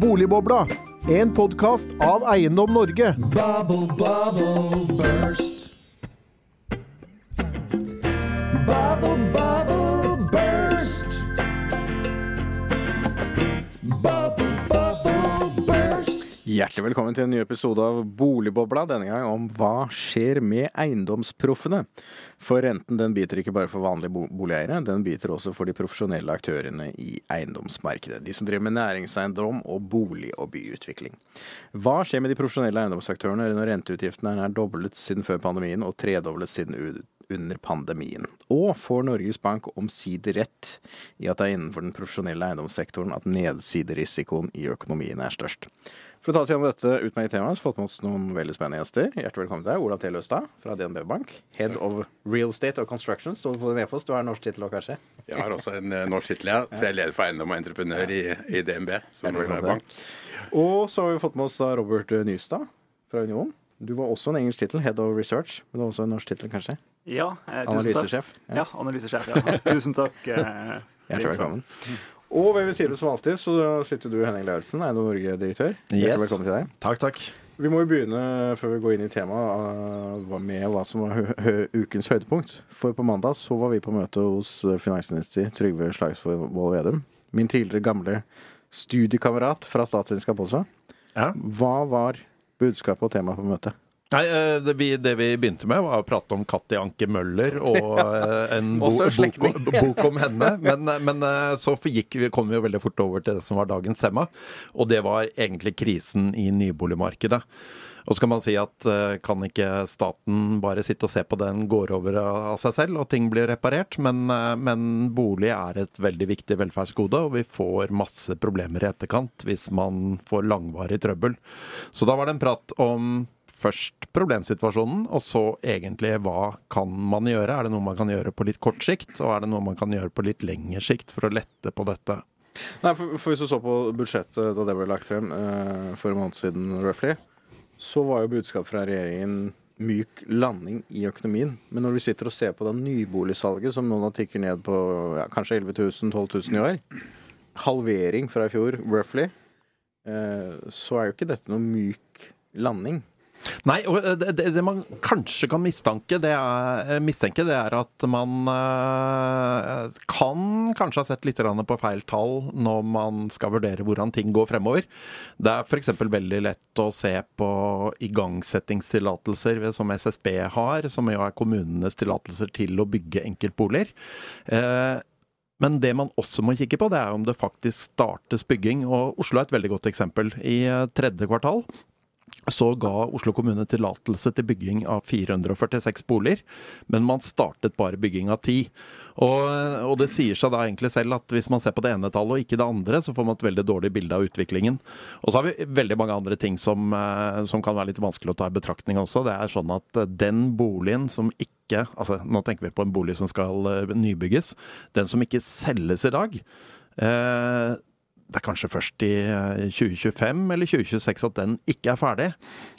Boligbobla, en podkast av Eiendom Norge. Bubble, bubble, burst. Hjertelig velkommen til en ny episode av Boligbobla, denne gang om hva skjer med eiendomsproffene. For renten den biter ikke bare for vanlige bo boligeiere, den biter også for de profesjonelle aktørene i eiendomsmarkedet. De som driver med næringseiendom og bolig- og byutvikling. Hva skjer med de profesjonelle eiendomsaktørene når renteutgiftene er doblet siden før pandemien og tredoblet siden under pandemien? Og får Norges Bank omsider rett i at det er innenfor den profesjonelle eiendomssektoren at nedsiderisikoen i økonomien er størst? For å ta oss gjennom dette utmerkede temaet, så har vi fått med oss noen veldig spennende gjester. Hjertelig velkommen til deg, Olav T. Løstad fra DNB Bank. Head of Real Estate og Construction. Står det på din e-post. Du har norsk tittel òg, kanskje? Jeg har også en eh, norsk tittel, ja. Så jeg er leder for eiendom og entreprenør i, i DNB. Som velkommen bank. Og så har vi fått med oss Robert Nystad fra Union. Du var også en engelsk tittel, Head of Research, men du var også en norsk tittel, kanskje? Ja, eh. Analysesjef. Ja, analysesjef. Ja. Tusen takk. Eh, Hjertelig velkommen. Og ved min side som alltid så sitter du, Henning Lauritzen, Eiendom Norge-direktør. Yes. velkommen til deg. Takk, takk. Vi må jo begynne, før vi går inn i temaet, med hva som var hø hø ukens høydepunkt. For på mandag så var vi på møte hos uh, finansminister Trygve Slagsvold Vedum. Min tidligere gamle studiekamerat fra statsvitenskap også. Ja. Hva var budskapet og temaet på møtet? Nei, eh, det vi, det vi begynte med, var å prate om Katti Anke Møller og eh, en bo, bok, bok om henne. Men, eh, men så gikk, kom vi jo veldig fort over til det som var dagens tema, og det var egentlig krisen i nyboligmarkedet. Og så kan man si at eh, kan ikke staten bare sitte og se på den går over av seg selv, og ting blir reparert? Men, eh, men bolig er et veldig viktig velferdsgode, og vi får masse problemer i etterkant hvis man får langvarig trøbbel. Så da var det en prat om først problemsituasjonen, og så egentlig hva kan man gjøre? Er det noe man kan gjøre på litt kort sikt, og er det noe man kan gjøre på litt lengre sikt for å lette på dette? Nei, for, for Hvis du så på budsjettet da det ble lagt frem uh, for en måned siden, roughly, så var jo budskapet fra regjeringen myk landing i økonomien. Men når vi sitter og ser på det nyboligsalget, som nå tikker ned på ja, kanskje 11 000-12 000 i år, halvering fra i fjor, roughly, eh, så er jo ikke dette noe myk landing. Nei, og det, det, det man kanskje kan mistanke, det er, mistenke, det er at man eh, kan kanskje ha sett litt på feil tall når man skal vurdere hvordan ting går fremover. Det er f.eks. veldig lett å se på igangsettingstillatelser som SSB har, som jo er kommunenes tillatelser til å bygge enkeltboliger. Eh, men det man også må kikke på, det er om det faktisk startes bygging. Og Oslo er et veldig godt eksempel. I eh, tredje kvartal så ga Oslo kommune tillatelse til bygging av 446 boliger, men man startet bare bygging av ti. Og, og det sier seg da egentlig selv at hvis man ser på det ene tallet og ikke det andre, så får man et veldig dårlig bilde av utviklingen. Og så har vi veldig mange andre ting som, eh, som kan være litt vanskelig å ta i betraktning også. Det er sånn at eh, den boligen som ikke altså Nå tenker vi på en bolig som skal eh, nybygges. Den som ikke selges i dag, eh, det er kanskje først i eh, 2025 eller 2026 at den ikke er ferdig.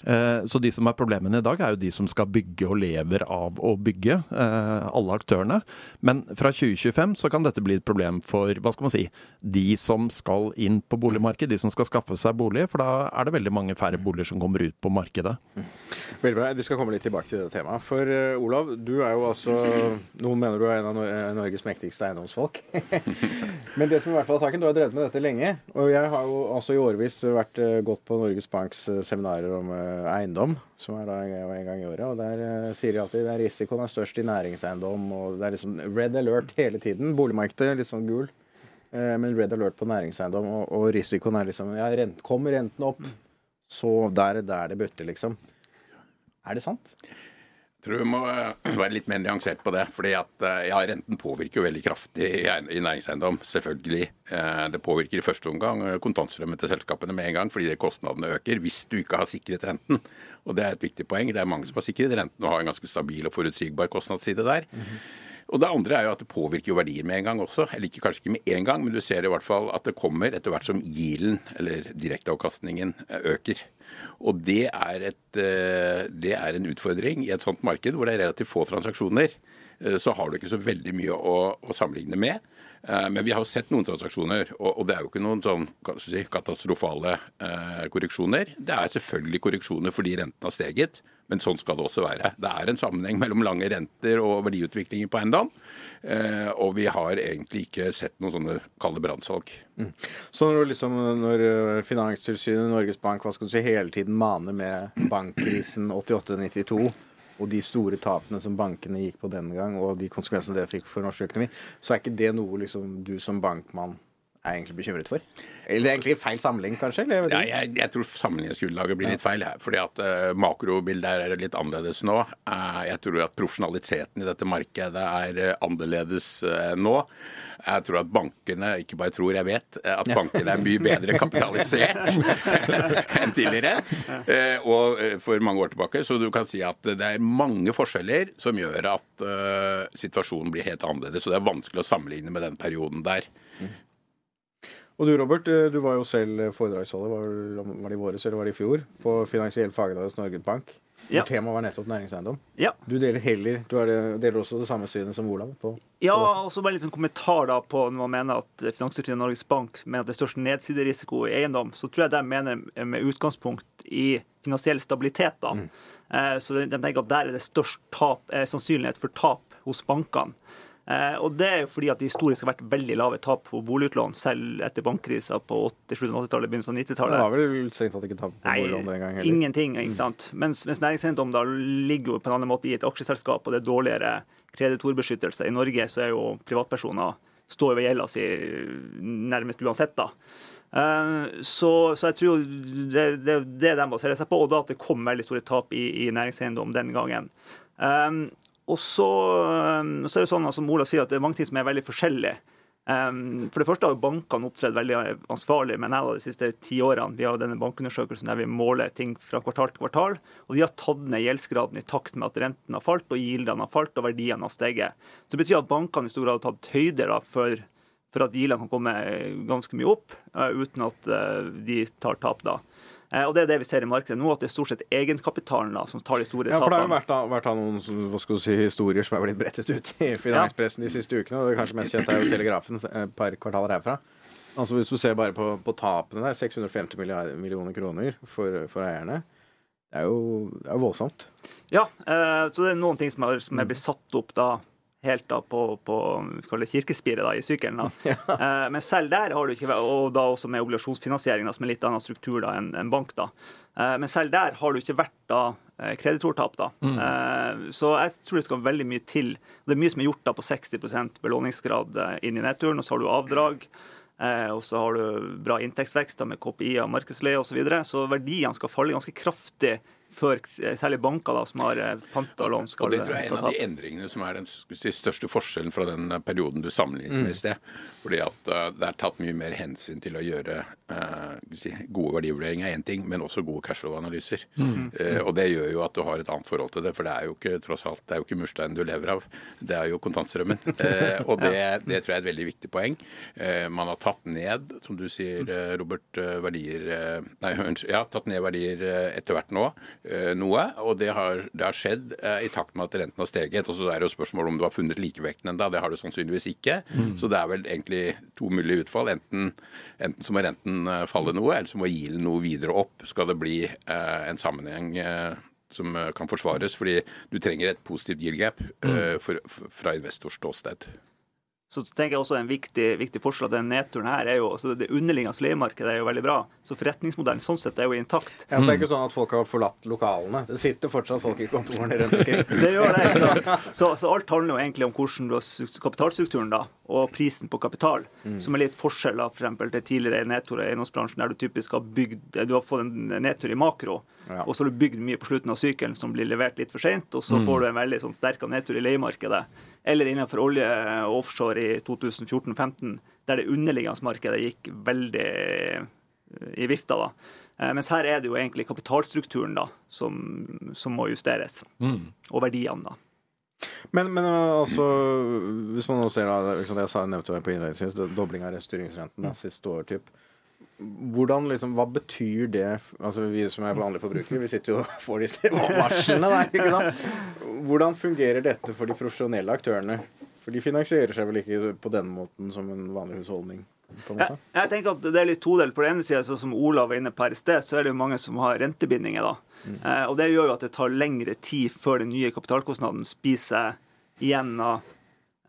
Eh, Så de som er problemene i dag, er jo de som skal bygge og lever av å bygge. eh, Alle aktørene. Men fra 2025 så kan dette bli et problem for hva skal man si, de som skal inn på boligmarkedet, de som skal skaffe seg bolig. For da er det veldig mange færre boliger som kommer ut på markedet. Veldig bra. Vi skal komme litt tilbake til det temaet. For eh, Olav, du er jo altså Noen mener du er en av eh, Norges mektigste eiendomsfolk. Men det som i hvert fall er saken, du har drevet med dette lenge. Og jeg har jo også i årevis vært eh, gått på Norges Banks eh, seminarer om eh, eiendom, som er da en gang i året. Og der sier de alltid at risikoen er størst i næringseiendom, og det er liksom red alert hele tiden. Boligmarkedet er litt sånn gul. Men red alert på næringseiendom, og, og risikoen er liksom ja, rent, Kommer renten opp, så der er det butter, liksom. Er det sant? Tror vi må eh, være litt mer nyansert på det. fordi at eh, ja, Renten påvirker jo veldig kraftig i næringseiendom. Selvfølgelig. Eh, Det påvirker i første omgang kontantstrømmen til selskapene med en gang, fordi kostnadene øker hvis du ikke har sikret renten. Og Det er et viktig poeng. Det er mange som har sikret renten og har en ganske stabil og forutsigbar kostnadsside der. Og det andre er jo at det påvirker jo verdier med en gang også. Eller ikke, kanskje ikke med en gang, men du ser i hvert fall at det kommer etter hvert som yielden, eller direkteavkastningen, øker. Og det er, et, eh, det er en utfordring i et sånt marked hvor det er relativt få transaksjoner. Eh, Så har du ikke så veldig mye å, å sammenligne med. Eh, Men vi har jo sett noen transaksjoner, og og det er jo ikke noen sånn si, katastrofale korreksjoner. Det er selvfølgelig korreksjoner fordi renten har steget, men sånn skal det også være. Det er en sammenheng mellom lange renter og verdiutviklingen på eiendom, eh, og vi har egentlig ikke sett noen sånne kalde brannsalg. Så når, liksom, når øh, Finanstilsynet, Norges Bank, hva skal du si, hele tiden maner med bankkrisen 88-92 og de store tapene som bankene gikk på denne gang, og de konsekvensene det fikk for norsk økonomi, så er ikke det noe liksom, du som bankmann er egentlig bekymret for? Eller det er egentlig feil sammenligning, kanskje? Eller? Ja, jeg, jeg tror sammenligningsgrunnlaget blir litt feil her. fordi at uh, makrobildet er litt annerledes nå. Uh, jeg tror at profesjonaliteten i dette markedet er uh, annerledes nå. Jeg tror at bankene, ikke bare tror, jeg vet, at bankene er mye bedre kapitalisert enn tidligere. og for mange år tilbake. Så du kan si at det er mange forskjeller som gjør at situasjonen blir helt annerledes. Så det er vanskelig å sammenligne med den perioden der. Og du Robert, øh, du var jo selv foredragsholder, var, var det i våres eller var det i fjor, på Finansiell fagdag hos Norges Bank. Ja. Temaet var nettopp næringseiendom. Ja. Du deler heller, du er deler også det samme synet som Olav på Ja, og så bare sånn kommentar da på når man mener at Finanstilsynet og Norges Bank mener at det er størst nedsiderisiko i eiendom, så tror jeg de mener med utgangspunkt i finansiell stabilitet. da. Mm. Så de tenker at der er det størst tap, eh, sannsynlighet for tap hos bankene. Eh, Og det er jo fordi at det historisk har vært veldig lave tap på boligutlån, selv etter bankkrisa på 80-, slutten av 80-tallet, begynnelsen av 90-tallet. var vel strengt tatt ikke tap på boliglån den gang heller. ingenting. ikke sant? Mens, mens næringseiendom da ligger jo på en annen måte i et aksjeselskap, og det er dårligere kreditorbeskyttelse. I Norge så er jo privatpersoner står ved gjelda si nærmest uansett, da. Eh, Så, så jeg tror det, det, det de baserer seg på, og da at det kom veldig store tap i, i næringseiendom den gangen. Um, og så, um, så er det sånn, som Ola sier, at det er mange ting som er veldig forskjellige. Um, for det første har bankene opptredd veldig ansvarlig med Næla de siste ti årene. Vi har denne bankundersøkelsen der vi måler ting fra kvartal til kvartal. Og de har tatt ned gjeldsgraden i takt med at renten har falt, og gildene har falt, og verdiene har steget. Så det betyr at bankene i stor grad har tatt høyder for, for at gildene kan komme ganske mye opp, eh, uten at eh, de tar tap da. Eh, og det er det vi ser i markedet nå, at det er stort sett egenkapitalen da, som tar de store tapene. Ja, for det har jo vært, da, vært da noen hva skal du si, historier som er blitt brettet ut i finanspressen de siste ukene. og Det kanskje mest kjente er jo Telegrafen eh, et par kvartaler herfra. Altså Hvis du ser bare på, på tapene der, 650 millioner kroner for, for eierne. Det er jo, det er voldsomt. Ja, eh, så det er noen ting som er, som er blitt satt opp da helt da på, på kirkespiret da, i sykkelen. da. Eh, men selv der har du ikke vært, og da også med obligasjonsfinansiering, da, som er litt annen struktur da enn en bank. da. Eh, men selv der har du ikke vært da eh, kreditortap. da. Eh, så jeg tror det skal veldig mye til. Det er mye som er gjort da på 60 belåningsgrad inn i nedturen, og så har du avdrag. Og så har du bra inntektsvekst da, med KPI og markedsleie osv. Så, videre. så verdiene skal falle ganske kraftig før eh, særlig banker da, som har eh, panta lån, skal Og det tror jeg er en av de endringene som er den si, største forskjellen fra den eh, perioden du sammenlignet med i sted. Fordi at det er tatt mye mer hensyn til å gjøre uh, si, gode verdivurderinger er én ting, men også gode cashflow-analyser. Eh, og det gjør jo at du har et annet forhold til det, for det er jo ikke tross alt, det er jo ikke mursteinen du lever av, det er jo kontantstrømmen. Og det, det tror jeg er et veldig viktig poeng. Man har tatt ned, som du sier, Robert, verdier Nei. Ja, tatt ned verdier etter hvert nå. Eh, Noe. Og det har, det har skjedd eh, i takt med at renten har steget. Og så er det jo spørsmålet om du har funnet likevekten enda. Det har du sannsynligvis ikke. Så det er vel egentlig to mulige utfall. Enten, enten så må renten eh, falle noe, eller så må gilden noe videre opp. Skal det bli eh, en sammenheng eh, som kan forsvares, fordi du trenger et positivt yield gap for, fra investors ståsted. Så tenker jeg også En viktig, viktig forskjell av den nedturen her er jo altså det underliggende leiemarkedet er jo veldig bra. Så forretningsmodellen sånn sett er jo intakt. Ja, så det er ikke sånn at folk har forlatt lokalene. Det sitter fortsatt folk i kontorene rundt omkring. Det gjør det, ikke sant? Så, så alt handler jo egentlig om hvordan du har kapitalstrukturen da, og prisen på kapital, som er litt forskjell da, for eksempel til tidligere nedturer i eiendomsbransjen, der du typisk har bygd Du har fått en nedtur i makro, Ja. og så har du bygd mye på slutten av sykelen som blir levert litt for seint, og så får du en veldig sånn sterk nedtur i leiemarkedet. Eller innenfor olje og offshore i 2014-2015, der det underliggende markedet gikk veldig eh, i vifta. da. Eh, Mens her er det jo egentlig kapitalstrukturen da, som, som må justeres. Og verdiene, da. Men, men altså, hvis man nå ser da, liksom det jeg sa, nevnte på innledningsvis, dobling av restyringsrenten da, siste år, typ. Hvordan liksom, Hva betyr det altså Vi som er vanlige forbrukere, vi sitter jo og får disse varslene der. ikke sant? Hvordan fungerer dette for de profesjonelle aktørene? For de finansierer seg vel ikke på den måten som en vanlig husholdning? på en Jeg, jeg tenker at det er litt todelt. På den ene sida, som Olav var inne på her i sted, så er det jo mange som har rentebindinger. da. Mm. Eh, og det gjør jo at det tar lengre tid før den nye kapitalkostnaden spiser igjen av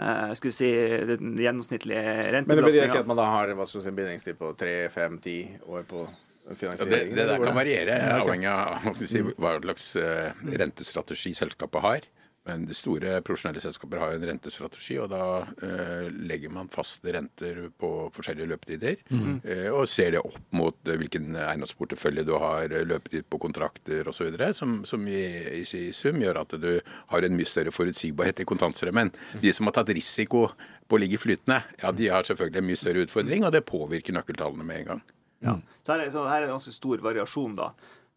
eh, skulle si, den gjennomsnittlige Men det betyr rentebelastninga. ikke at man da har hva skal si, bindingstid på tre, fem, ti år på Ja, det, finansiering? det der kan variere, avhengig av hva, si, hva slags eh, rentestrategi selskapet har. Men de store profesjonelle selskaper har jo en rentestrategi, og da eh, legger man faste renter på forskjellige løpetider. eh, og ser det opp mot eh, hvilken eiendomsportefølje du har, eh, løpetid på kontrakter osv. Som, som i, i, i sum gjør at du har en mye større forutsigbarhet i kontantstrømmen. De som har tatt risiko på å ligge flytende, ja, de har selvfølgelig en mye større utfordring, og det påvirker nøkkeltallene med en gang. Ja. Så her er, så her er det ganske stor variasjon, da.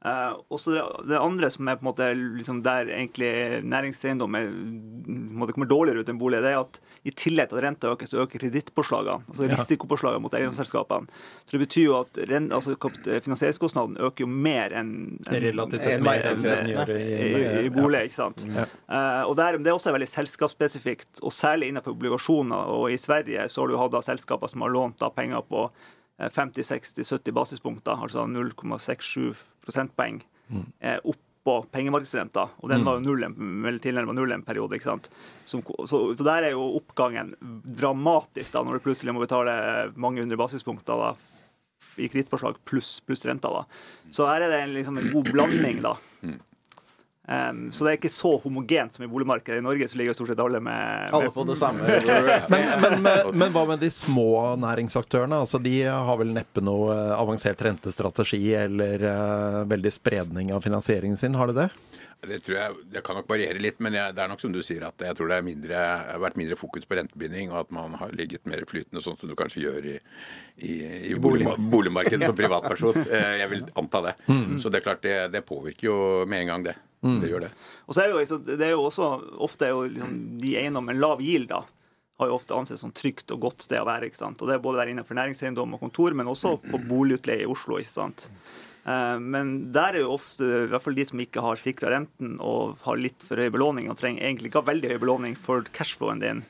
Eh, også det, det andre som er på en måte liksom der egentlig næringseiendom er, på en måte kommer dårligere ut enn bolig, det er at i tillegg til at renta øker, så øker kredittpåslagene. Altså risikopåslagene mot eiendomsselskapene. Så det betyr jo at rent, altså, finansieringskostnaden øker jo mer enn en, Relativt sett mer enn den gjør i- i, i bolig. ikke sant? Eh, og der, Det er også veldig selskapsspesifikt, og særlig innenfor obligasjoner. Og i Sverige så har du hatt da selskaper som har lånt da penger på eh, 50-60-70 basispunkter, altså 0,67 prosentpoeng, mm. opp på pengemarkedsrenta. Og den var jo null tidligere var null en periode. ikke sant? Som, så, så der er jo oppgangen dramatisk da, når du plutselig må betale mange hundre basispunkter da, i kredittpåslag pluss pluss renta. da. Så her er det liksom, en god blanding, da. Um, så det er ikke så homogent som i boligmarkedet. I Norge så ligger det stort sett alle med, Alle med på det samme Men, men, men, men hva med de små næringsaktørene? Altså, de har vel neppe noe eh, avansert rentestrategi eller uh, veldig spredning av finansieringen sin, har de det? Det tror jeg, det kan nok variere litt, men jeg, det er nok som du sier at jeg tror det er mindre, har vært mindre fokus på rentebinding, og at man har ligget mer flytende, sånn som du kanskje gjør i, i, i bolig, boligmarkedet som privatperson. Eh, Jeg vil anta det. Så det er klart, det, det påvirker jo med en gang, det. Det gjør det. Og så er det jo, liksom- det er jo også ofte er jo liksom, de eiendommene lav gild, da. Har jo ofte ansett som trygt og godt sted å være. ikke sant? Og Det er både der innenfor næringseiendom og kontor, men også på boligutleie i Oslo. ikke sant? Eh, Men der er jo ofte, i hvert fall de som ikke har sikra renten og har litt for høy belåning, og trenger egentlig ikke ha veldig høy belåning, for cashflowen din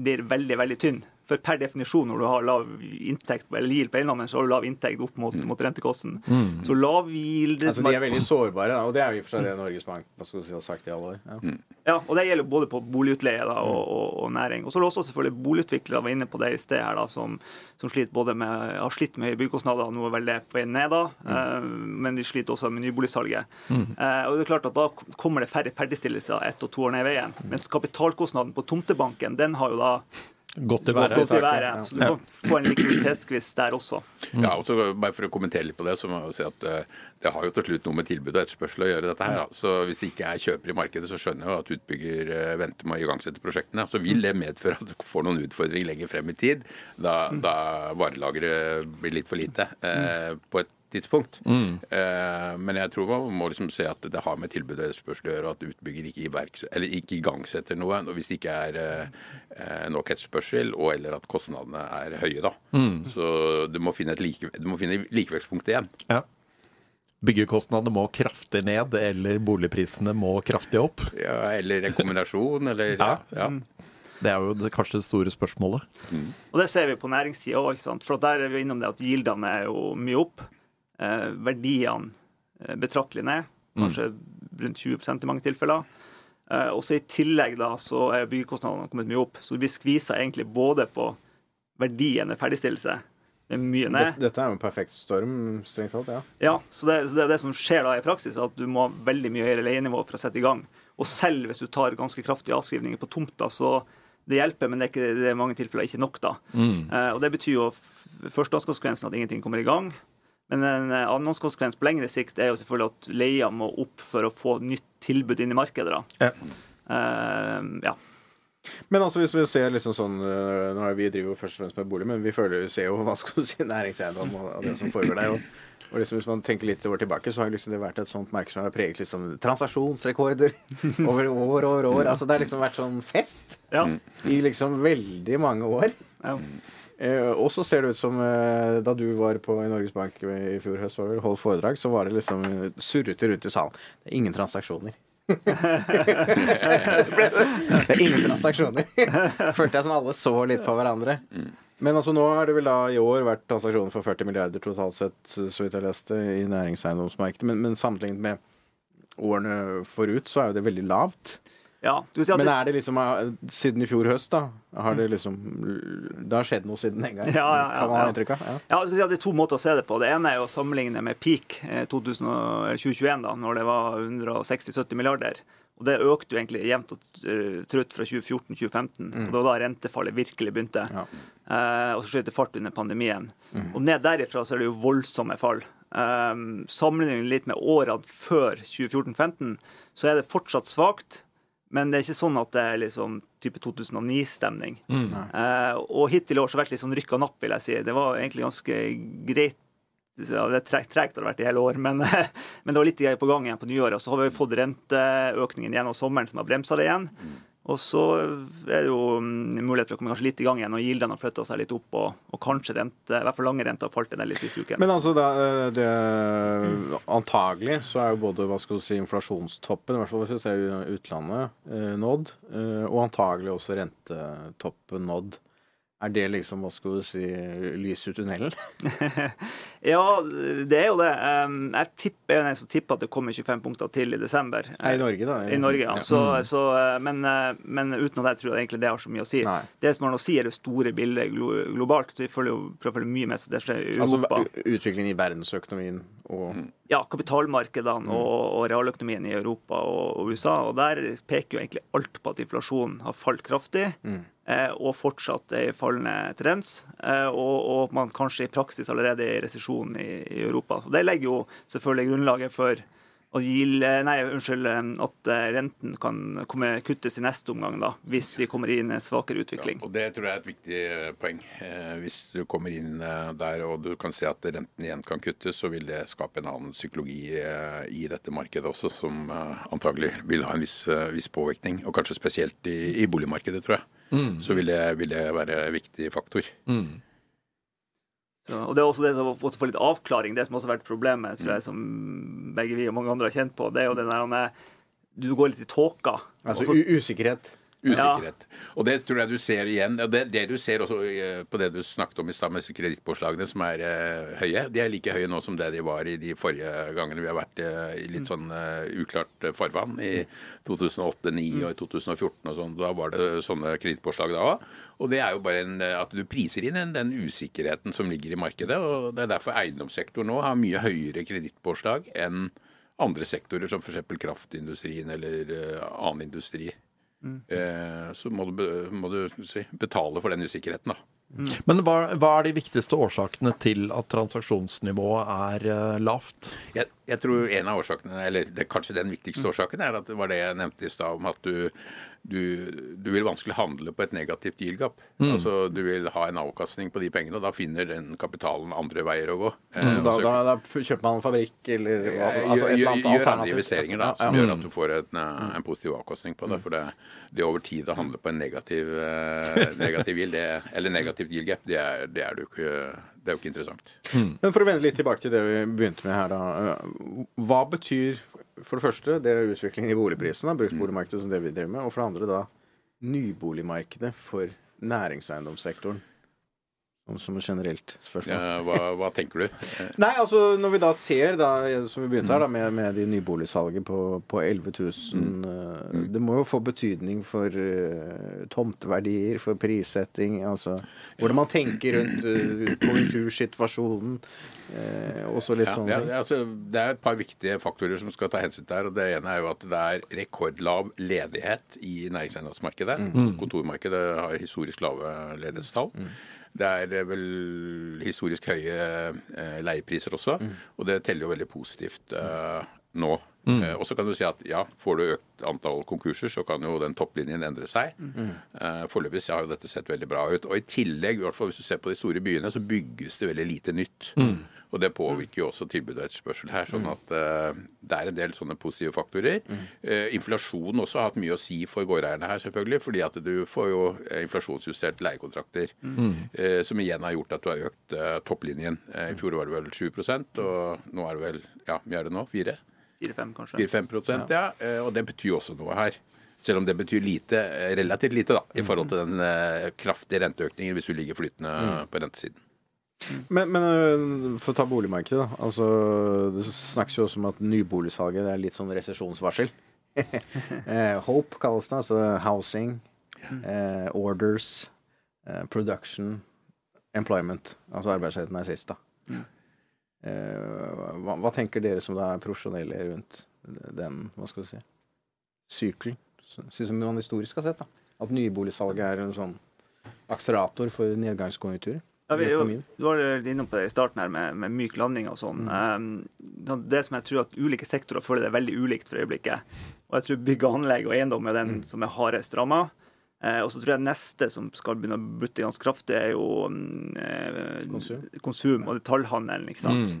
blir veldig, veldig tynn. For per definisjon, når du har lav inntekt eller gild på eiendommen, så har du lav inntekt opp mot, mot rentekosten. Så lav gild Altså, de er veldig sårbare, da, og det er jo i og for seg det Norges Bank si, har sagt i alle år. Ja. Ja, og det gjelder både på boligutleie da, og, og, og næring. Og så er det også selvfølgelig boligutviklere var inne på det i sted her, da, som, som sliter både med, har slitt med høye byggekostnader, og nå er veldig på vei ned, da, eh, men de sliter også med nyboligsalget. Eh, og det er klart at Da kommer det færre ferdigstillelser ett og to år ned i veien. Mens kapitalkostnaden på tomtebanken den har jo da Godt i været. Godt i været. Så du må få en likviditetskviss der også. Ja, og så bare For å kommentere litt på det, så må jeg jo si at eh, det har jo til slutt noe med tilbud og etterspørsel å gjøre, dette her. Så Hvis det ikke er kjøper i markedet, så skjønner jeg jo at utbygger eh, venter med å igangsette prosjektene. Så vil det medføre at du får noen utfordringer lenger frem i tid, da, da varelageret blir litt for lite eh, på et tidspunkt. Eh, men jeg tror man må liksom se at det har med tilbud og etterspørsel å gjøre, og at utbygger ikke, iverks- eller ikke igangsetter noe og hvis det ikke er eh, nok etterspørsel, og eller at kostnadene er høye. da. Så du må finne et like, du må finne likevektspunkt igjen. Ja. Byggekostnadene må kraftig ned, eller boligprisene må kraftig opp. Ja, eller en kombinasjon, eller ja. ja. Det er jo det, kanskje det store spørsmålet. Og det ser vi på næringssida òg, for der er vi innom det at gildene er jo mye opp. Eh, verdiene eh, betraktelig ned, kanskje rundt 20% i mange tilfeller. Eh, også I tillegg da, så er byggekostnadene kommet mye opp, så du blir skvisa egentlig både på verdien ved ferdigstillelse, det er mye ned, Dette er jo en perfekt storm, strengt talt. ja. ja, så det, så det er det som skjer da i praksis, at du må ha veldig mye høyere leienivå for å sette i gang. Og selv hvis du tar ganske kraftige avskrivninger på tomta, så det hjelper, men det er, ikke, det er i mange tilfeller ikke nok. da. Eh, og Det betyr jo første at ingenting kommer i gang. Men en eh, annengangskonsekvens på lengre sikt er jo selvfølgelig at leia må opp for å få nytt tilbud inn i markedet. Ja. Uh, ja. Men altså hvis vi ser liksom sånn øh, Nå er vi driver jo først og fremst med bolig, men vi føler, ser jo hva skal du si, næringseiendom og, og det som foregår der. Og, og liksom Hvis man tenker litt år tilbake, så har liksom det vært et sånt merke som har preget liksom transaksjonsrekorder over år og år. år. Altså Det har liksom vært sånn fest ja. i liksom veldig mange år. ja. Eh, og så ser det ut som eh, da du var på i Norges Bank i fjor høst og holdt foredrag, så var det liksom eh, surrete rundt i salen. Det er ingen transaksjoner. Det er ingen transaksjoner. Følte jeg som alle så litt på hverandre. Men altså nå har det vel da i år vært transaksjoner for 40 milliarder totalt sett, så vidt jeg leste, i næringseiendomsmarkedet. Men, men sammenlignet med årene forut, så er jo det veldig lavt. Ja, Men er det liksom eh, siden i fjor høst, da? Har det liksom Det har skjedd noe siden den gang? Ja, ja, ja, kan man ha inntrykk av? Ja. Ja, si Det er to måter å se det på. Det ene er å sammenligne med peak eh, 2000 og- 2021, da, når det var 160-70 milliarder. Og Det økte jo egentlig jevnt og eh, trutt fra 2014-2015. og Det var da rentefallet virkelig begynte. Ja. Eh, og så skjøt det fart under pandemien. Og Ned derifra så er det jo voldsomme fall. Um, Sammenligner vi litt med årene før 2014-2015, så er det fortsatt svakt. Men det er ikke sånn at det er liksom type 2009-stemning. Eh, og hittil i år så har det vært litt sånn rykk og napp, vil jeg si. Det var egentlig ganske greit. Ja, det er tregt, tregt har det vært i hele år, men, men det var litt på gang igjen på nyåret. Og så har vi fått renteøkningen gjennom sommeren som har bremsa det igjen. Og så er det jo mm, mulighet for å komme kanskje litt i gang igjen, og gildene har flytta seg litt opp. Og, og kanskje rente, i hvert fall lange renter har falt en del i siste uken. Men altså, eh, det, antagelig så er jo både hva skal du si, inflasjonstoppen, i hvert fall hvis vi ser utlandet, eh, nådd. Eh, og antagelig også rentetoppen nådd. Er det liksom, hva skal du si, lys i tunnelen? Ja, det er jo det. Jeg tipper, jeg er som tipper at det kommer 25 punkter til i desember. Nei, I Norge, da. I Norge, ja. Så, så, eh, men, eh, men uten at jeg tror egentlig det har så mye å si. Nei. Det som har noe å si, er det store bildet globalt. Så vi følger jo prøver å følge mye med så det skjer i Altså Europa. Altså utviklingen i verdensøkonomien og Ja, kapitalmarkedene og, og realøkonomien i Europa og, og USA. Og der peker jo egentlig alt på at inflasjonen har falt kraftig. Eh, og fortsatt i fallende tendens. Eh, og, og man kanskje i praksis allerede er i resesjon i, i Europa. Så Det legger jo selvfølgelig grunnlaget for at, eh, nei, unnskyld, eh, at eh, renten kan komme, kuttes i neste omgang, da, hvis vi kommer inn i en svakere utvikling. Og Det tror jeg er et viktig eh, poeng. Eh, hvis du kommer inn eh, der og du kan se at renten igjen kan kuttes, så vil det skape en annen psykologi eh, i dette markedet også, som eh, antagelig vil ha en viss, eh, viss påvirkning. Og kanskje spesielt i, i boligmarkedet, tror jeg. Så vil det, vil det være en viktig faktor. Så, og Det er også det som å få litt avklaring, det som også har vært problemet, tror jeg, som begge vi og mange andre har kjent på. Det er jo den der er- Du går litt i tåka. Altså usikkerhet? Usikkerhet. Ja. Og det tror jeg du ser igjen. Det, det du ser også eh, på det du snakket om i stad, med kredittpåslagene som er eh, høye. De er like høye nå som det de var i de forrige gangene vi har vært eh, i litt sånn eh, uklart eh, farvann. I 2008, 2009 og i 2014 og sånn. Da var det sånne kredittpåslag da òg. Og det er jo bare en, eh, at du priser inn den, den usikkerheten som ligger i markedet. Og det er derfor eiendomssektoren nå har mye høyere kredittpåslag enn andre sektorer, som f.eks. kraftindustrien eller annen industri. Eh, så må du, må du si, betale for den usikkerheten, da. Men hva, hva er de viktigste årsakene til at transaksjonsnivået er uh, lavt? Jeg, jeg tror en av årsakene, eller det, kanskje den viktigste årsaken, er at det var det jeg nevnte i stad om at du, du, du vil vanskelig handle på et negativt yield-gap. Altså du vil ha en avkastning på de pengene, og da finner den kapitalen andre veier å gå. Eh, Altså, da, da, da kjøper man en fabrikk eller Ja, altså, et eller annet gjør annet andre alternativ. investeringer da, som ja. gjør at du får en, eh, en positiv avkastning på det. For det, det over tid å handle på en negativ, eh, negativ yield, det, eller negativt yield gap, det er, det, er du ikke, det er jo ikke interessant. Men for å vende litt tilbake til det vi begynte med her, da. eh, Hva betyr for det første det er utviklingen i boligprisene, bruksboligmarkedet som det vi driver med, og for det andre da nyboligmarkedet for næringseiendomssektoren? Som, et generelt spørsmål. Ja, hva, hva tenker du? Nei, altså når vi da ser, da, som vi begynte her, da, med, med de nyboligsalget på, på 11 000 eh, Det må jo få betydning for uh, tomteverdier, for prissetting, altså hvordan man tenker rundt uh, konjunktursituasjonen. uh, og så litt Ja, sånn. ja, altså, det er et par viktige faktorer som skal ta hensyn til her. og Det ene er jo at det er rekordlav ledighet i næringseiendomsmarkedet. Kontormarkedet har historisk lave ledighetstall. Det er eh, vel historisk høye eh, leiepriser også, og det teller jo veldig positivt eh, nå. Eh, og så kan du si at ja, får du økt antall konkurser, så kan jo den topplinjen endre seg. Eh, Foreløpig har jo dette sett veldig bra ut. Og i tillegg, i hvert fall hvis du ser på de store byene, så bygges det veldig lite nytt. Og det påvirker jo også tilbud og etterspørsel her. sånn at uh, det er en del sånne positive faktorer. Uh, inflasjon også har hatt mye å si for gårdeierne her, selvfølgelig. Fordi at du får jo eh, inflasjonsjustert leiekontrakter. Uh, som igjen har gjort at du har økt eh, topplinjen. Eh, I fjor var det vel 7 og nå er det vel ja, mye er det nå? 4? 4-5, kanskje. 4-5 ja. eh, Og det betyr også noe her. Selv om det betyr lite, eh, relativt lite da, i forhold til den eh, kraftige renteøkningen hvis du ligger flytende på rentesiden. Men, men øh, for å ta boligmarkedet, da. Altså, det snakkes jo også om at nyboligsalget er litt sånn resesjonsvarsel. eh, Hope kalles det. Altså housing, eh, orders, eh, production, employment. Altså arbeidsledigheten er sist, da. Eh, hva, hva tenker dere som da er profesjonelle rundt den, hva skal du si, sykelen? Synes som man historisk har sett, da. At nyboligsalget er en sånn akselerator for nedgangskonjunkturer. Ja, vi, jo, du var innom på det i starten her med, med myk landing og sånn. Um, det som jeg tror at ulike sektorer føler det er veldig ulikt for øyeblikket. Og jeg tror bygg og anlegg og eiendom er den som er hardest ramma. Eh, og så tror jeg neste som skal begynne å butte ganske kraftig, er jo mm, eh, Konsum. konsum og detaljhandelen, ikke sant.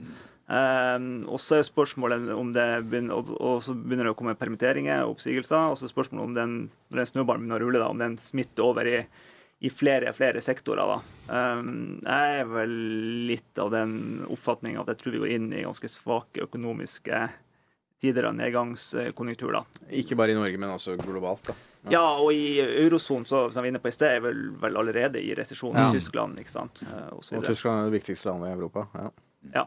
Um, og så er spørsmålet om det begynner, og, og så begynner det å komme permitteringer og oppsigelser. Og så er spørsmålet om den, når den snøballen begynner å rulle, da, om den smitter over i, i flere flere sektorer. da. Um, jeg er vel litt av den oppfatning at jeg tror vi går inn i ganske svake økonomiske tider av nedgangskonjunktur. da. Ikke bare i Norge, men også globalt. da. Ja, og i eurosonen, som jeg var inne på i sted, er vel, vel allerede i resesjon Ja. i Tyskland. ikke sant? Eh, Og Og. Tyskland er det viktigste landet i Europa. Ja. Ja.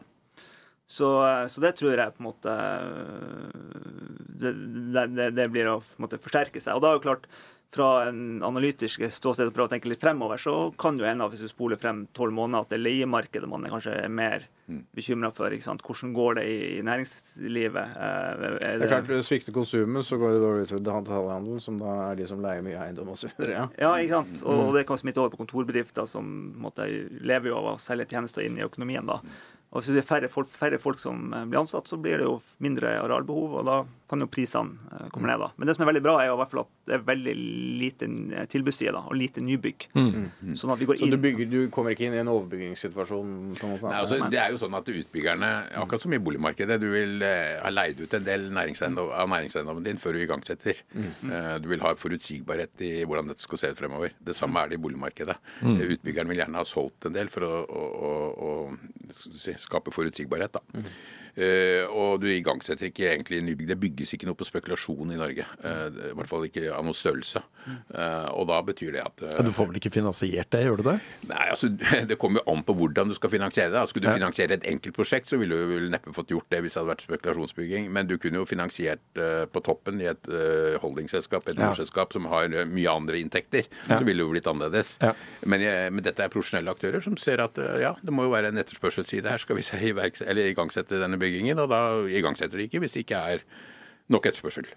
Så, så det tror jeg på en måte det, det, det- det blir å en måte forsterke seg. Og da er jo klart, fra en analytisk ståsted og prøve å tenke litt fremover, så kan jo en av, hvis du spoler frem tolv måneder, at det er leiemarkedet man er kanskje er mer bekymra for. ikke sant? Hvordan går det i, i næringslivet? Eh, Er Det er klart, Svikter konsumet, så går det dårlig utover detaljhandelen, som da er de som leier mye eiendom osv. Ja. Ja, ikke sant? Og og det kan smitte over på kontorbedrifter som måtte, lever jo av å selge tjenester inn i økonomien. da. Og Hvis det er færre folk, færre folk som eh, blir ansatt, så blir det jo mindre arealbehov, og da kan jo prisene eh, komme ned. da. Men det som er veldig bra, er jo i hvert fall at det er veldig lite eh, tilbudsside da, og lite nybygg. Sånn at vi går Så inn du, bygger, du kommer ikke inn i en overbyggingssituasjon? på en måte? Nei, altså, det er jo sånn at utbyggerne, akkurat som i boligmarkedet, du vil ha leid ut en del næringseiendom, av næringseiendommen din før du igangsetter. Eh, du vil ha forutsigbarhet i hvordan dette skal se ut fremover. Det samme er det i boligmarkedet. Mm. Utbyggeren vil gjerne ha solgt en del for å, å, å, å skape forutsigbarhet. da. Eh, og du igangsetter ikke egentlig nybygg. Det bygges ikke noe på spekulasjon i Norge. Eh, I hvert fall ikke av noe størrelse. Eh, og da betyr det at eh, Ja, Du får vel ikke finansiert det, gjør du det? Nei, altså, Det kommer jo an på hvordan du skal finansiere det. Skulle du finansiere et enkeltprosjekt, så ville du vel neppe fått gjort det hvis det hadde vært spekulasjonsbygging. Men du kunne jo finansiert eh, på toppen i et holdingselskap, et Ja. som har eh, mye andre inntekter. Ja. Så ville det jo blitt annerledes. Ja. Men, eh, men dette er profesjonelle aktører som ser at eh, ja, det må jo være en etterspørselsside her. Skal vi se, iverks- eller igangsette denne byggingen? Og da igangsetter de ikke hvis det ikke er nok etterspørsel.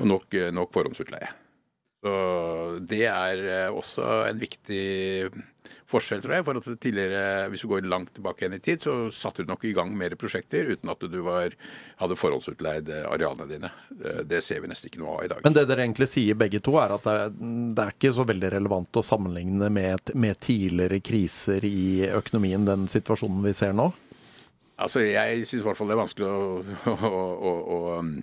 Og nok, eh, nok forhåndsutleie. Så det er eh, også en viktig forskjell, tror jeg. For at tidligere, hvis du går langt tilbake igjen i tid, så satte du nok i gang mer prosjekter uten at du var, hadde forhåndsutleid eh, arealene dine. Det ser vi nesten ikke noe av i dag. Men det dere egentlig sier begge to, er at det det er ikke så veldig relevant å sammenligne med, med tidligere kriser i økonomien, den situasjonen vi ser nå? Altså, Jeg syns i hvert fall det er vanskelig å, å, å, å um,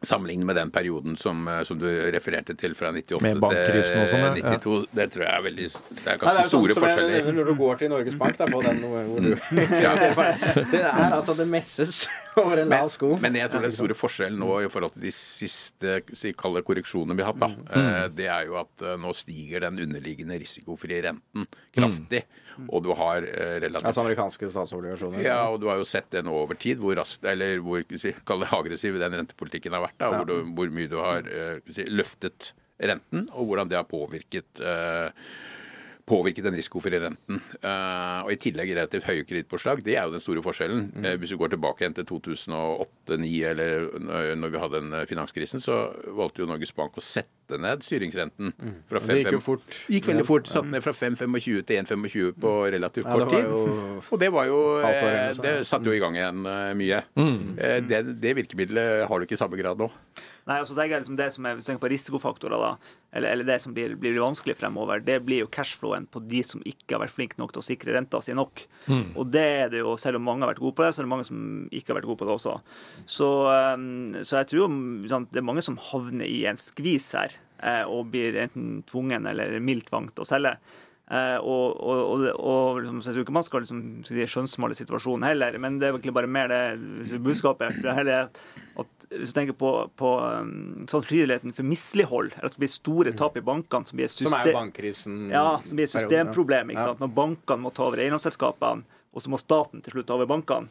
sammenligne med den perioden som, eh, som du refererte til fra 98 til bankkrisen sånn, ja. til 92. Det tror jeg er veldig Det er Nei, det er jo sånn forskjeller. som. Når du går til Norges Bank, da, på den hvor du Ja. Det er altså Det messes over en lav sko. Men jeg tror den store forskjellen nå i forhold til de siste si, kalde korreksjonene vi har hatt, da, Mm. eh, det er jo at eh, nå stiger den underliggende risikofrie renten kraftig. Og du har eh, relativt Altså amerikanske statsobligasjoner. Ja, og du har jo sett det nå over tid, hvor raskt, eller hvor si, aggressiv den rentepolitikken har vært. da, hvor, du, hvor mye du har eh, si, løftet renten, og hvordan det har påvirket eh, påvirket den risikofrie renten. Eh, og I tillegg relativt høye kredittpåslag. Det er jo den store forskjellen. Eh, hvis du går tilbake igjen til 2008-2009, eller når- vi hadde den eh, finanskrisen, så valgte jo Norges Bank å sette ned styringsrenten. Fra 5, det gikk jo fort. gikk veldig fort. Satt ned fra 5,25 til 1,25 på relativt kort tid. jo Og det var jo. Det satte jo i gang igjen mye. Eh, Det, det virkemiddelet har du ikke i samme grad nå. Nei, altså det, liksom Det som er, hvis du tenker på risikofaktorer, da, eller, eller det som blir, blir vanskelig fremover, det blir jo cashflowen på de som ikke har vært flinke nok til å sikre renta si nok. Og det er det jo, selv om mange har vært gode på det, så er det mange som ikke har vært gode på det også. Så, um, så jeg tror jo, det er mange som havner i en skvis her, eh, og blir enten tvungen eller mildt vangt til å selge. Eh, og, og, og, og liksom, så jeg tror ikke man skal liksom, skjønnsmale situasjonen heller, men det er egentlig bare mer det budskapet. Jeg heller at Hvis du tenker på, på um, sannsynligheten for mislighold, eller at det blir store tap i bankene som blir system, Som er bankkrisen. ja, som blir et systemproblem. Ja. Når bankene må ta over eiendomsselskapene, og så må staten til slutt ta over bankene.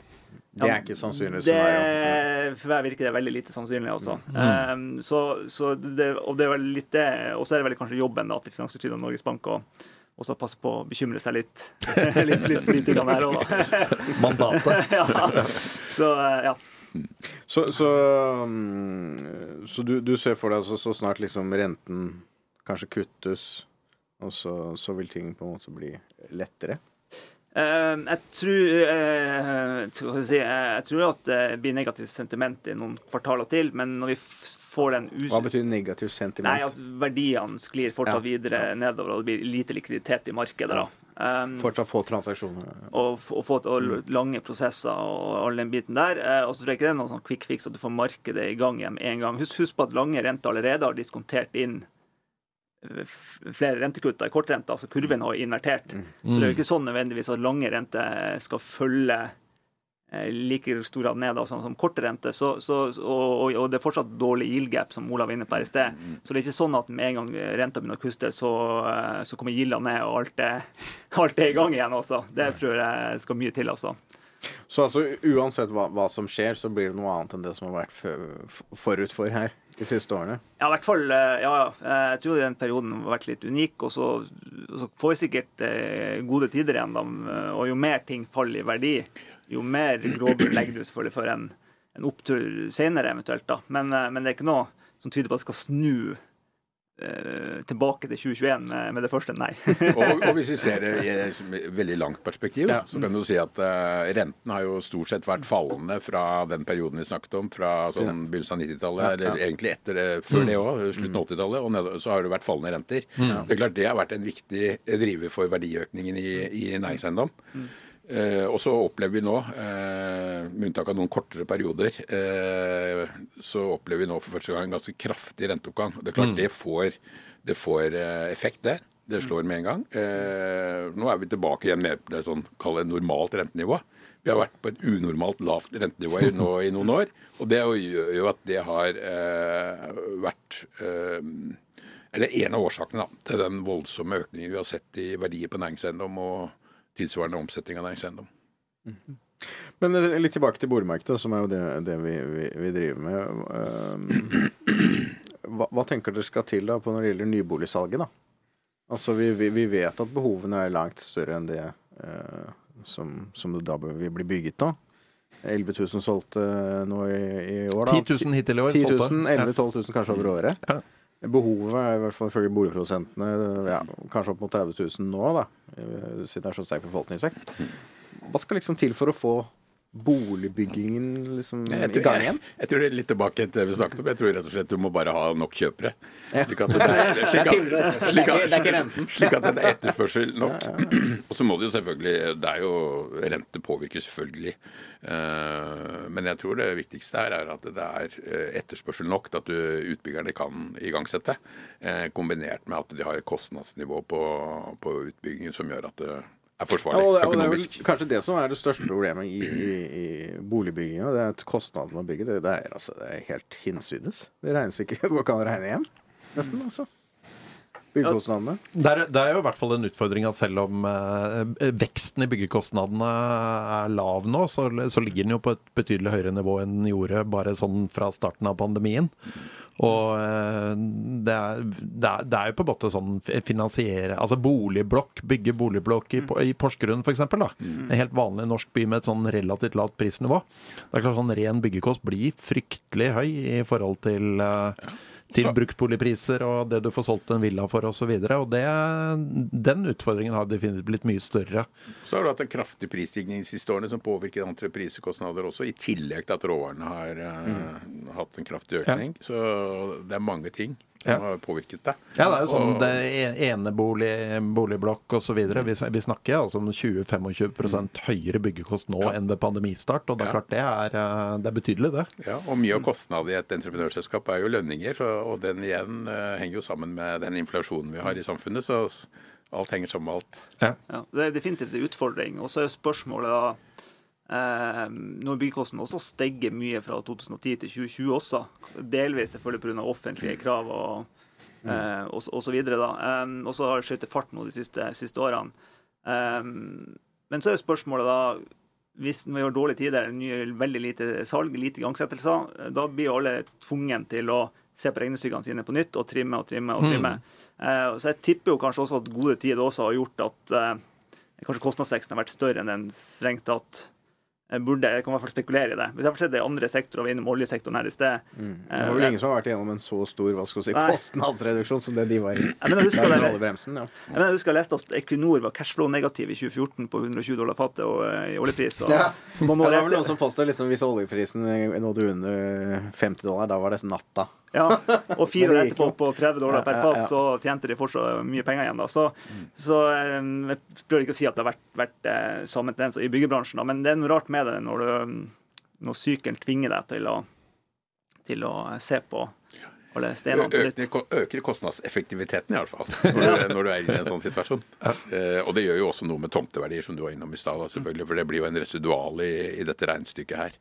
Det er ikke sannsynlig Det, scenario. for meg virker det veldig lite sannsynlig, altså. Um, så, så det, og det er vel litt det Og så er det vel kanskje jobben da, til Finanstilsynet og Norges Bank å også passe på å bekymre seg litt, litt, litt for politikerne her òg, da. Mandatet. ja. Så ja. Så, så, mm, så du, du ser for deg altså så snart liksom renten kanskje kuttes, og så, så vil ting på en måte bli lettere? Eh, jeg tror eh, si, eh, Jeg tror at det blir negativt sentiment i noen kvartaler til, men når vi får den us... Hva betyr negativt sentiment? Nei, at verdiene sklir fortsatt Ja. videre nedover, og det blir lite likviditet i markedet. da. Um, Fortsatt få transaksjoner? og, og få og lange prosesser og all den biten der. Og så tror jeg ikke det er noen sånn quick fix at du får markedet i gang igjen med en gang. Husk, husk på at lange renter allerede har diskontert inn flere rentekutt i kortrenta, altså kurven har invertert. Så det er jo ikke sånn nødvendigvis at lange renter skal følge eh, like stor grad ned da, som, som korte renter. Så, så, og, og, det er fortsatt dårlig yield gap, som Olav var inne på her i sted. Så det er ikke sånn at med en gang renta begynner å kuste, så, eh, så kommer gilda ned, og alt er, alt er i gang igjen også. Det tror jeg skal mye til, altså. Så altså, uansett hva, hva som skjer, så blir det noe annet enn det som har vært forut for her de siste årene? Ja, i hvert fall. eh, Ja. Eh, Jeg tror den perioden har vært litt unik. Og så, så får vi sikkert eh, gode tider igjen. Da. Og jo mer ting faller i verdi, jo mer grobunn legger du selvfølgelig for en, en opptur senere eventuelt. da. Men, men det er ikke noe som tyder på at det skal snu tilbake til 2021 med, med det første. Nei. Og, og hvis vi ser det i et veldig langt perspektiv, Ja. så kan du si at uh, renten har jo stort sett vært fallende fra den perioden vi snakket om, fra sånn begynnelsen av 90-tallet, Ja, ja. eller egentlig etter det, før det òg, slutten av 80-tallet, og ned, så har det vært fallende renter. Det er klart det har vært en viktig driver for verdiøkningen i, i næringseiendom. Eh, og så opplever vi nå, eh, med unntak av noen kortere perioder, eh, så opplever vi nå for første gang en ganske kraftig renteoppgang. Det er klart det får, det får eh, effekt, det. Det slår med en gang. Eh, nå er vi tilbake igjen med det sånn, kall normalt rentenivå. Vi har vært på et unormalt lavt rentenivå nå i noen år. Og det gjør jo at det har eh, vært eller en av årsakene da, til den voldsomme økningen vi har sett i verdier på næringseiendom og tilsvarende omsetning av næringseiendom. Men eh, litt tilbake til boligmarkedet, som er jo det, det vi, vi, vi driver med. Um, Hva, hva tenker dere skal til da på når det gjelder nyboligsalget? da? Altså, vi, vi, vi vet at behovene er langt større enn det eh, som, som det da vil bli bygget da. 11 000 solgte nå i, i år. da. 10 000 hittil i år. 10 000, solgte. 11 000-12 000 kanskje over året. Ja. Behovet er i hvert fall ifølge boligprodusentene ja, kanskje opp mot 30 000 nå, da, siden det er så sterk befolkningsvekst. Hva skal liksom til for å få boligbyggingen liksom Jeg i gang igjen? jeg tror det er litt tilbake til det vi snakket om. Jeg tror rett og slett du må bare ha nok kjøpere. Slik at det er, slik at, slik at, slik at det er etterspørsel nok. Og så må det jo selvfølgelig Det er jo Rente påvirker selvfølgelig. Eh, Men jeg tror det viktigste her er at det er eh, etterspørsel nok til at du, utbyggerne kan igangsette. eh, Kombinert med at de har et kostnadsnivå på, på utbyggingen som gjør at det er Ja, og det, og det er vel kanskje det som er det største problemet i, i, i boligbygginga. Det er at kostnaden med å bygge det, det, er, altså, det er helt hinsides. Det regnes ikke går ikke an å regne hjem, nesten. altså. Byggekostnadene. Det er, det er jo i hvert fall en utfordring at selv om eh, veksten i byggekostnadene er lav nå, så, så ligger den jo på et betydelig høyere nivå enn den gjorde bare sånn fra starten av pandemien. Og eh, det er, det, er, det er jo på en måte sånn finansiere Altså boligblokk, bygge boligblokk i, i Porsgrunn f.eks. En helt vanlig norsk by med et sånn relativt lavt prisnivå. Det er klart sånn Ren byggekost blir fryktelig høy i forhold til eh, til bruktboligpriser og det du får solgt en villa for osv. Og, så og det, den utfordringen har definitivt blitt mye større. Så har du hatt en kraftig prisstigning de siste årene som påvirker entreprisekostnader også, i tillegg til at råvarene har eh, hatt en kraftig økning. Så det er mange ting som Ja. har påvirket det. Ja, det er jo sånn Og- det ene enebolig, boligblokk osv. Vi, vi snakker altså om 20-25 høyere byggekost nå Ja. enn ved pandemistart. Og det er klart det er, eh, det er betydelig, det. Ja, og mye av kostnaden i et entreprenørselskap er jo lønninger, og den igjen eh, henger jo sammen med den inflasjonen vi har i samfunnet. Så Alt henger sammen med alt. Ja, det er definitivt en utfordring. Og så er spørsmålet da Når byggekostnadene også steger mye fra 2010 til 2020 også, delvis selvfølgelig pga. offentlige krav og, eh, og, så- og så videre, da. Eh, og så har det skjøtet fart nå de siste, siste årene. Eh, men så er spørsmålet da hvis vi har dårlige tider, nye, veldig lite salg, lite igangsettelser, da blir alle tvungen til å se på regnestykkene sine på nytt og trimme og trimme og trimme. Eh, så jeg tipper jo kanskje også at gode tider også har gjort at eh, kanskje kostnadsveksten har vært større enn den strengt tatt burde. Jeg kan i hvert fall spekulere i det. Hvis jeg får se det i andre sektorer, vi er innom oljesektoren her i sted Det var vel ingen som har vært igjennom en så stor hva skal si, kostnadsreduksjon som det de var i. Jeg mener, husker jeg, bremsen, ja. Jeg, mener, jeg husker jeg leste at Equinor var cashflow-negativ i 2014 på 120 dollar fatet og, eh, i oljepris. Og Ja. Ja, det var vel noen som påstod liksom, hvis oljeprisen nådde under 50 dollar, da var det natta. Ja, og fire år etterpå på 30 dollar per fat, så tjente de fortsatt mye penger igjen. da. Så, så eh, jeg prøver ikke å si at det har vært, vært eh, samme tendens i byggebransjen, da, men det er noe rart med det når, du, når sykelen tvinger deg til å, til å se på alle stenene på nytt. Øker, øker kostnadseffektiviteten, i alle fall, når du, når du er i en sånn situasjon. Eh, og det gjør jo også noe med tomteverdier, som du var innom i stad, selvfølgelig, for det blir jo en residual i, i dette regnestykket her.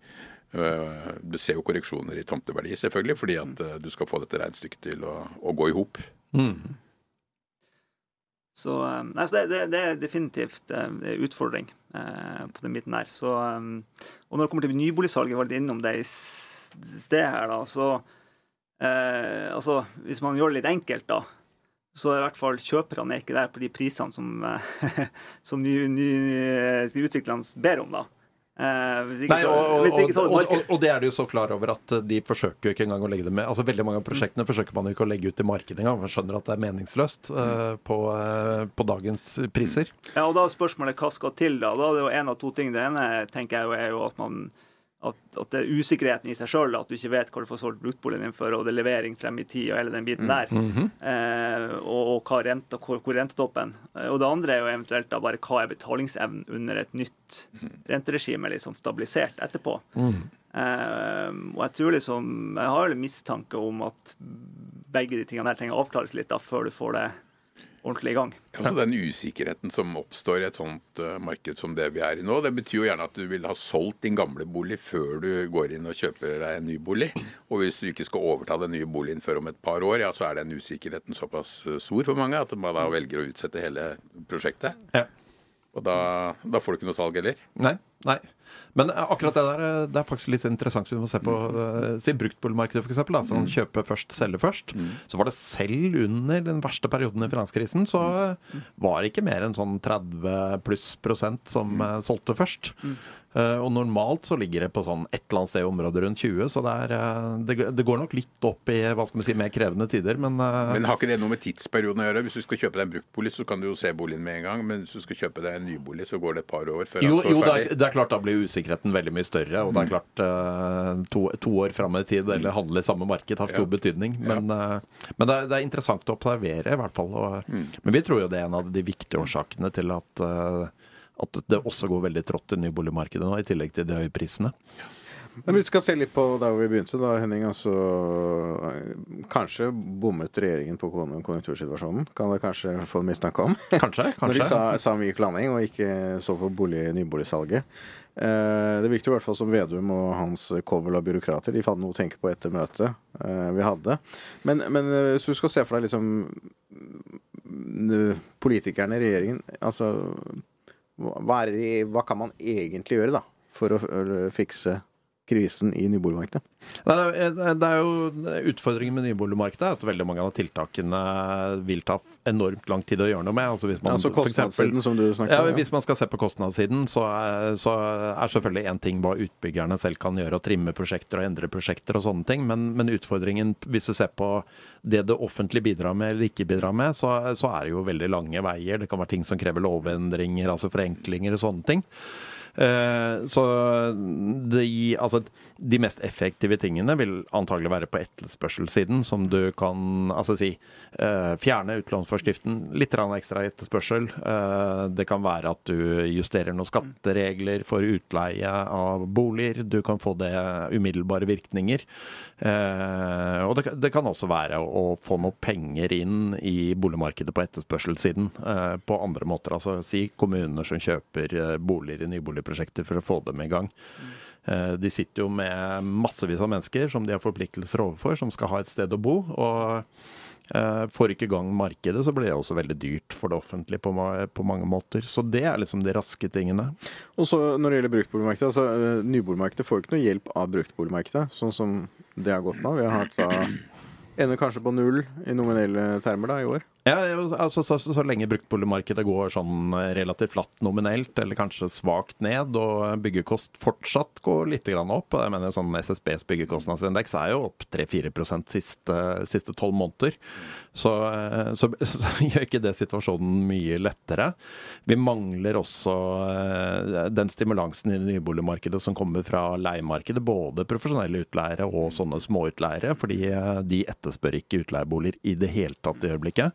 Eh, du ser jo korreksjoner i tomteverdi, selvfølgelig, fordi at eh, du skal få dette regnestykket til å, å gå i hop. Så, eh, nei, så det, det, det er definitivt en utfordring eh, på den biten der. Så, og når det kommer til nyboligsalget, var litt innom det i sted her, da, så eh, Altså, hvis man gjør det litt enkelt, da, så er i hvert fall kjøperne er ikke der på de prisene som, som ny, ny, utviklerne ber om, da. Eh, Nei, så, og, og, så og, og, og det er de jo så klar over at de forsøker jo ikke engang å legge det med Altså Veldig mange av prosjektene forsøker man jo ikke å legge ut i markedet engang. Man skjønner at det er meningsløst uh, på, uh, på dagens priser. Ja, og da er spørsmålet hva skal til, da? Da er det jo en av to ting. Det ene tenker jeg jo er jo at man at, at det er usikkerheten i seg sjøl, at du ikke vet hva du får solgt bruktboligen din for, og det er levering frem i tid og hele den biten der. eh, og, og hva renta, hvor, hvor rentetoppen. Eh, Og det andre er jo eventuelt da bare hva er betalingsevnen under et nytt renteregime, liksom stabilisert etterpå. Eh, og jeg tror liksom Jeg har en mistanke om at begge de tingene der trenger avklares litt da, før du får det ordentlig i gang. Altså Den usikkerheten som oppstår i et sånt eh, marked som det vi er i nå, det betyr jo gjerne at du vil ha solgt din gamle bolig før du går inn og kjøper deg en ny bolig. Og hvis du ikke skal overta den nye boligen før om et par år, ja, så er den usikkerheten såpass eh, stor for mange at man da velger å utsette hele prosjektet. Ja. Og da, da får du ikke noe salg heller. Nei, nei. Men eh, akkurat det der eh, det er faktisk litt interessant. Vi må se på eh, si bruktboligmarkedet, f.eks. Sånn kjøpe først, selge først. Så var det selv under den verste perioden i finanskrisen, så eh, var det ikke mer enn sånn 30 pluss prosent som eh, solgte først. Eh, og normalt så ligger det på sånn et eller annet sted i området rundt 20, så det, er, eh, det, det går nok litt opp i hva skal vi si, mer krevende tider, men, eh, Men har ikke det noe med tidsperioden å gjøre? Hvis du skal kjøpe deg en bruktbolig, så kan du jo se boligen med en gang. Men hvis du skal kjøpe deg en nybolig, så går det et par år før Jo, den står jo ferdig. Jo, det er klart da blir usikkerheten veldig mye større. Og det er klart eh, to, to år fram i tid eller handle i samme marked har stor Ja. betydning. Men, ja. men det, er, det er interessant å observere, i hvert fall. Og, Men vi tror jo det er en av de viktige årsakene til at, at det også går veldig trått i nyboligmarkedet nå, i tillegg til de høye prisene. Men vi skal se litt på der vi begynte, da, Henning. Altså, kanskje bommet regjeringen på konjunktursituasjonen? Kan det kanskje få mistanke om? Kanskje, Når de sa, sa myk landing og ikke så på bolig, nyboligsalget. Eh, det virket i hvert fall som Vedum og hans kobbel av byråkrater de hadde noe å tenke på etter møtet eh, vi hadde. Men, men eh, hvis du skal se for deg liksom politikerne i regjeringen, altså hva, hva det, hva kan man egentlig gjøre da for å fikse krisen i nyboligmarkedet? Det er- jo Utfordringen med nyboligmarkedet er at veldig mange av tiltakene vil ta enormt lang tid å gjøre noe med. Altså hvis man for eksempel- kostnadssiden som du snakket Ja, om. Hvis man skal se på kostnadssiden, så er, så er selvfølgelig én ting hva utbyggerne selv kan gjøre, å trimme prosjekter og endre prosjekter og sånne ting, men, men utfordringen, hvis du ser på det det offentlige bidrar med eller ikke bidrar med, så, så er det jo veldig lange veier. Det kan være ting som krever lovendringer, altså forenklinger og sånne ting. Eh, så de, altså, de mest effektive tingene vil antagelig være på etterspørselssiden, som du kan altså si eh, fjerne utlånsforskriften, litt ekstra etterspørsel. Eh, det kan være at du justerer noen skatteregler for utleie av boliger. Du kan få det umiddelbare virkninger. Og det, det kan også være å få noe penger inn i boligmarkedet på etterspørselssiden på andre måter. Altså si kommuner som kjøper boliger i nyboligprosjekter for å få dem i gang. Eh, De sitter jo med massevis av mennesker som de har forpliktelser overfor, som skal ha et sted å bo. og eh, Får ikke i gang markedet, så blir det også veldig dyrt for det offentlige på, på mange måter. Så det er liksom de raske tingene. Og så når det gjelder bruktboligmarkedet, altså eh, nyboligmarkedet får ikke noe hjelp av bruktboligmarkedet, sånn som det har gått nå. Vi har hatt da Ender kanskje på null i nominelle termer da i år. Ja, altså så, så, så lenge bruktboligmarkedet går sånn eh, relativt flatt nominelt, eller kanskje svakt ned, og byggekost fortsatt går litt opp Jeg mener sånn SSBs byggekostnadsindeks er jo opp 3-4% siste siste tolv måneder. Så, eh, så, gjør ikke det situasjonen mye lettere. Vi mangler også eh, den stimulansen i nyboligmarkedet som kommer fra leiemarkedet, både profesjonelle utleiere og sånne småutleiere, fordi eh, de etterspør ikke utleieboliger i det hele tatt i øyeblikket.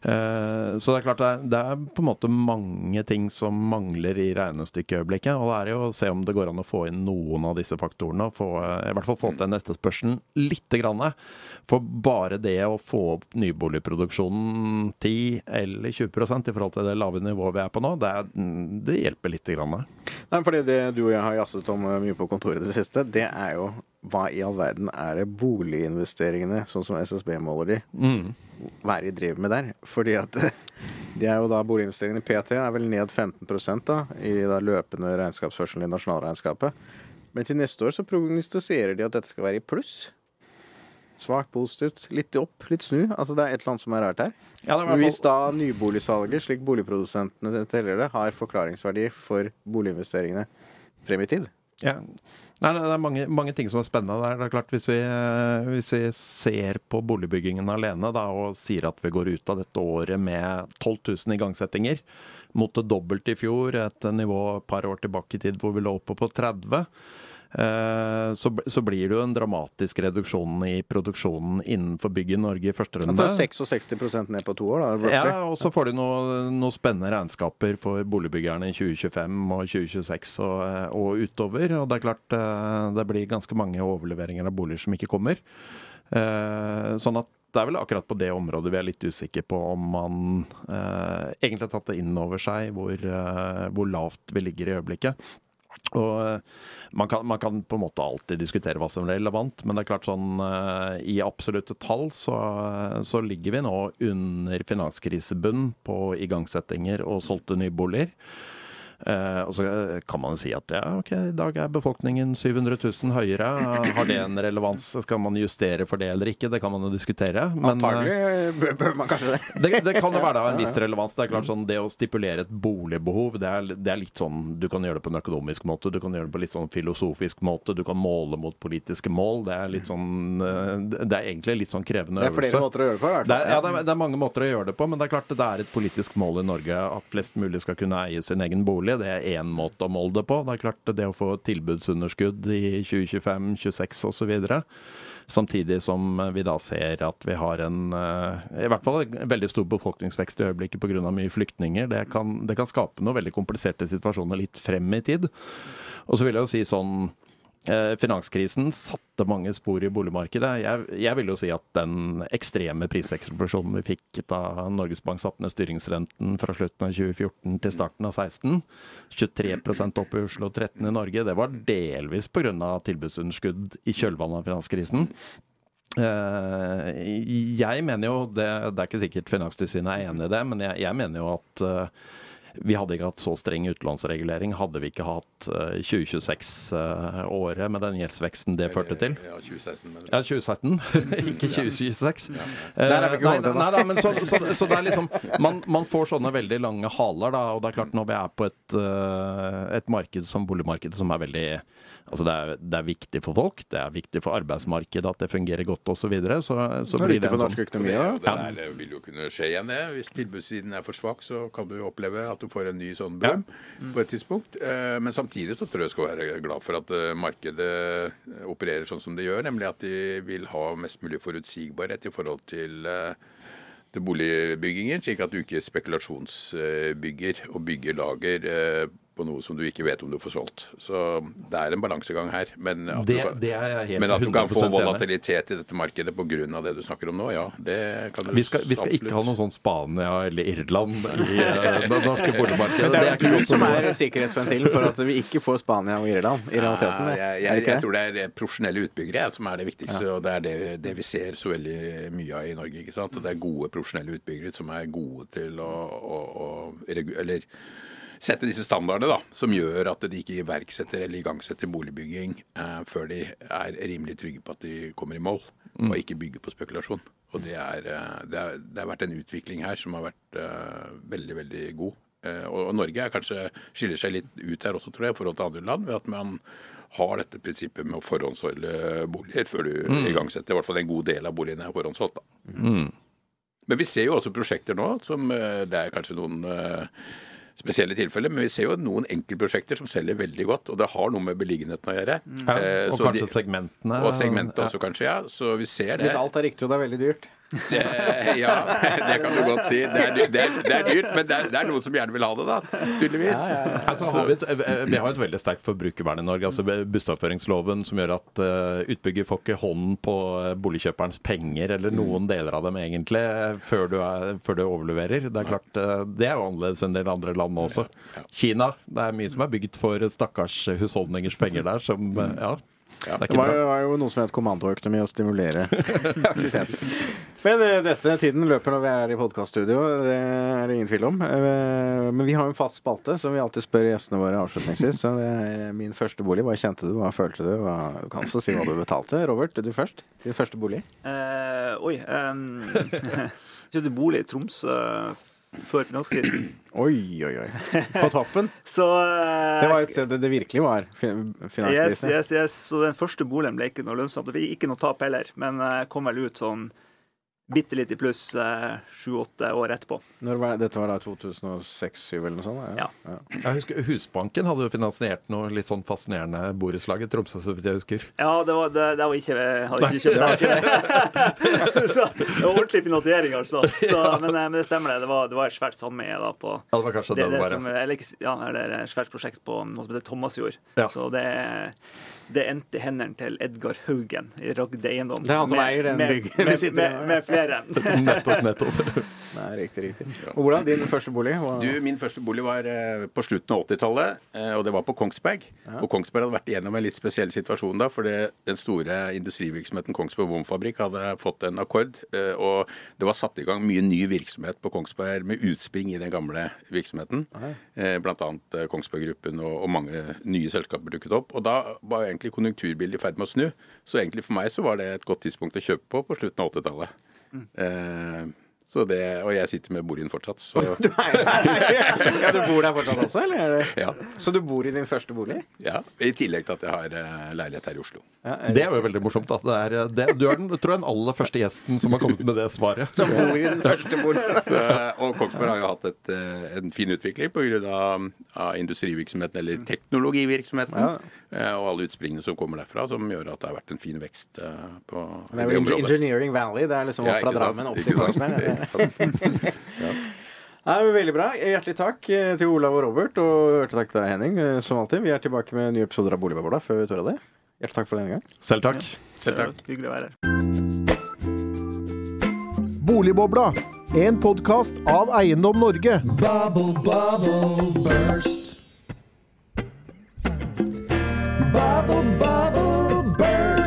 Så det er klart det er, det er på en måte mange ting som mangler i regnestykkeøyeblikket. øyeblikket. Og det er jo å se om det går an å få inn noen av disse faktorene. Og få, eh, I hvert fall få til den etterspørselen lite grann. For bare det å få opp nyboligproduksjonen 10 eller 20% i forhold til det lave nivået vi er på nå, det, mm, det hjelper lite grann. Nei, fordi det du og jeg har jazzet om eh, mye på kontoret i det siste, det er jo hva i all verden er det boliginvesteringene, sånn som SSB måler de, hva er de driver med der? Fordi at de er jo da boliginvesteringene PT er vel ned 15% da, i da løpende regnskapsførselen i nasjonalregnskapet. Men til neste år så prognostiserer de at dette skal være i pluss. Svakt positivt, litt opp, litt snu. Altså det er et eller annet som er rart her. Ja, fall- hvis da nyboligsalget, slik boligprodusentene teller det, har forklaringsverdi for boliginvesteringene frem i tid, Ja. Nei, det er mange, mange ting som er spennende der. Det er klart Hvis vi, eh, hvis vi ser på boligbyggingen alene da, og sier at vi går ut av dette året med 12 000 igangsettinger, mot det dobbelte i fjor, et nivå et par år tilbake i tid hvor vi lå oppe på 30, eh, så, så blir det jo en dramatisk reduksjon i produksjonen innenfor bygg i Norge i første runde. Altså 66% ned på to år, da. roughly. Ja, og så får noe- noen spennende regnskaper for boligbyggerne i 2025 og 2026 og, eh, og utover. Og det er klart eh, det blir ganske mange overleveringer av boliger som ikke kommer. Eh, Sånn at det er vel akkurat på det området vi er litt usikre på om man eh, egentlig har tatt det inn over seg hvor, eh, hvor lavt vi ligger i øyeblikket. Og eh, man kan, man kan på en måte alltid diskutere hva som er relevant, men det er klart sånn eh, i absolutte tall så, så ligger vi nå under finanskrisebunn på igangsettinger og solgte nyboliger. Eh, og så kan man si at ja, ok, i dag er befolkningen 700 000 høyere. Har det en relevans? Skal man justere for det eller ikke? Det kan man jo diskutere. Men, eh, Antagelig bør, man kanskje det. det, det kan jo være da en viss relevans. Det er klart sånn, det å stipulere et boligbehov, det er, det er litt sånn Du kan gjøre det på en økonomisk måte, du kan gjøre det på litt sånn filosofisk måte, du kan måle mot politiske mål. Det er litt sånn eh, Det er egentlig litt sånn krevende Det er flere øvelse. måter å gjøre det på, i hvert fall. ja, det er, det er mange måter å gjøre det på, men det er klart det er et politisk mål i Norge at flest mulig skal kunne eie sin egen bolig. Det er én måte å måle det på. Det er klart det å få tilbudsunderskudd i 2025, 2026 osv. Samtidig som vi da ser at vi har en eh, i hvert fall en veldig stor befolkningsvekst i øyeblikket pga. mye flyktninger. Det kan, det kan skape noen veldig kompliserte situasjoner litt frem i tid. Og så vil jeg jo si sånn Finanskrisen satte mange spor i boligmarkedet. Jeg, jeg vil jo si at den ekstreme priseksplosjonen vi fikk da Norges Bank satte ned styringsrenten fra slutten av 2014 til starten av 2016, 23% opp i Oslo, og 13 i Norge, det var delvis pga. tilbudsunderskudd i kjølvannet av finanskrisen. Eh, Jeg mener jo, det, det er ikke sikkert Finanstilsynet er enig i det, men jeg, jeg mener jo at eh, vi hadde ikke hatt så streng utlånsregulering hadde vi ikke hatt eh, 2026-året med den gjeldsveksten det førte til. Ja, 2016, men Ja, 2017, ikke 2026. Der er vi ikke Eh, nei, nei, men så, så, så det er liksom man, man får sånne veldig lange haler, da. Og det er klart, når vi er på et, eh, et marked som boligmarkedet som er veldig Altså det er, det er viktig for folk, det er viktig for arbeidsmarkedet at det fungerer godt osv. Så, videre, så, så Det er viktig det for norsk sånn økonomi Ja, Det, det vil jo kunne skje igjen, det. Hvis tilbudssiden er for svak, så kan du jo oppleve at du får en ny sånn boom på et tidspunkt. Eh, Men samtidig så tror jeg skal være glad for at eh, markedet eh, opererer sånn som det gjør, nemlig at de vil ha mest mulig forutsigbarhet i forhold til til boligbygginger, slik at du ikke spekulasjonsbygger og bygger lager på noe som du ikke vet om du får solgt. Så det er en balansegang her. Men at, Det, du, kan, det er helt men at du kan få 100% enig i. volatilitet i dette markedet pga. det du snakker om nå, ja. Det kan du Vi skal, vi skal ikke ha noe sånn Spania eller Irland i eh, det norske boligmarkedet. Det er er ikke du som er sikkerhetsventilen for at vi ikke får Spania og Irland i realiteten. Ja, jeg, jeg, jeg tror det er profesjonelle utbyggere jeg, som er det viktigste, og det er det, det vi ser så veldig mye av i Norge. ikke sant? At det er gode profesjonelle utbyggere som er gode til å, å, å regu- eller sette disse standardene, da, som gjør at de ikke iverksetter eller igangsetter boligbygging eh, før de er rimelig trygge på at de kommer i mål, og ikke bygger på spekulasjon. Og det, er, eh, det, er, det har vært en utvikling her som har vært eh, veldig, veldig god. Eh, og, og Norge er kanskje skiller seg litt ut her også, tror jeg, i forhold til andre land, ved at man har dette prinsippet med å forhåndsholde boliger før du igangsetter. I hvert fall en god del av boligene er forhåndsholdt. da. Men vi ser jo også prosjekter nå som eh, Det er kanskje noen eh, spesielle tilfeller, men vi ser jo noen enkeltprosjekter som selger veldig godt. Og det har noe med beliggenheten å gjøre. ja, Eh, Og så kanskje de- segmentene. og segmentet også, kanskje. ja. Så vi ser det. Hvis alt er riktig og det er veldig dyrt. det ja, det kan du godt si. Det er, det er, det er dyrt, men det er, det er noen som gjerne vil ha det, da. Tydeligvis. Altså, har vi, et, eh, vi har et veldig sterkt forbrukervern i Norge. altså Bussavføringsloven som gjør at uh, utbygger får ikke hånden på eh, boligkjøperens penger, eller noen deler av dem egentlig, eh, før du, er, før du overleverer. Det er klart, uh, det er jo annerledes enn en del andre land også. Kina, det er mye som er bygd for stakkars husholdningers penger der, som uh, ja, det er Det var, jo- var jo noe som het kommandoøkonomi å stimulere aktiviteten. Men eh, dette tiden løper når vi er i podkaststudio, det er det ingen tvil om. Eh, men vi har en fast spalte som vi alltid spør gjestene våre avslutningsvis. Så det er min første bolig. Hva kjente du, hva følte du? Hva, du kan også si hva du betalte. Robert, du først. Din første bolig. Eh, oi. Um, kjøpte bolig i Tromsø før finanskrisen. Oi, oi, oi. På toppen. Så uh, Det var jo et sted det virkelig var finanskrise. Yes, yes, yes. Så den første boligen ble ikke noe lønnsomt. Det ble ikke noe tap heller, men jeg kom vel ut sånn bitte litt i pluss sju-åtte år etterpå. Når var, dette var da 2006-2007 eller noe sånt? Ja. Jeg husker Husbanken hadde jo finansiert noe litt sånn fascinerende borettslag i Tromsø, så vidt jeg husker. Ja, det var, det, det var ikke Jeg hadde ikke kjøpt det. så, det var ordentlig finansiering, altså. Så, men, eh, men det stemmer, det. Det var, det var et svært sameie da på Ja, det var kanskje det, det det var. som, ja. eller, ja, det er et svært prosjekt på noe som heter Thomasjord. Ja. Så det, det endte i hendene til Edgar Haugen i Ragde Eiendom. Det er han som eier den med, byggen vi med, med, ja. med flere. Nettopp, nettopp. Nei, riktig, riktig. Og hvordan din første bolig? Hva- Du, Min første bolig var eh, på slutten av 80-tallet, eh, og det var på Kongsberg. Og Kongsberg hadde vært igjennom en litt spesiell situasjon da, fordi den store industrivirksomheten Kongsberg Vomfabrikk hadde fått en akkord, eh, og det var satt i gang mye ny virksomhet på Kongsberg med utspring i den gamle virksomheten. Eh, Blant annet eh, Kongsberg Gruppen og, og mange nye selskaper dukket opp. Og da var egentlig konjunkturbildet i ferd med å snu. Så egentlig for meg så var det et godt tidspunkt å kjøpe på på slutten av 80-tallet. Eh, så det, og jeg sitter med boligen fortsatt, så Du er, ja, du bor der fortsatt også, eller? er ja. Så du bor i din første bolig? Ja, I tillegg til at jeg har eh, leilighet her i Oslo. Ja, Det er jo veldig morsomt. At det er, det, du er den, tror jeg, den aller første gjesten som har kommet med det svaret. Som bor i den første boligen. Så, og Kongsberg har jo hatt et, eh, en fin utvikling pga. Av, av industrivirksomheten, eller teknologivirksomheten, Ja. eh, og alle utspringene som kommer derfra, som gjør at det har vært en fin vekst eh, på Det er jo Engineering Valley. Det er liksom fra? Drammen opp til sant? ja. Nei, veldig bra. Hjertelig takk eh, til Olav og Robert, og hjertelig takk til deg, Henning, eh, som alltid. Vi er tilbake med nye episoder av Boligbobla før vi tør av det. Hjertelig takk for denne gang. Selv takk. Ja. Selv takk. Hyggelig å være her. Boligbobla, en podkast av Eiendom Norge. Bubble, bubble, burst. Bubble, bubble, burst.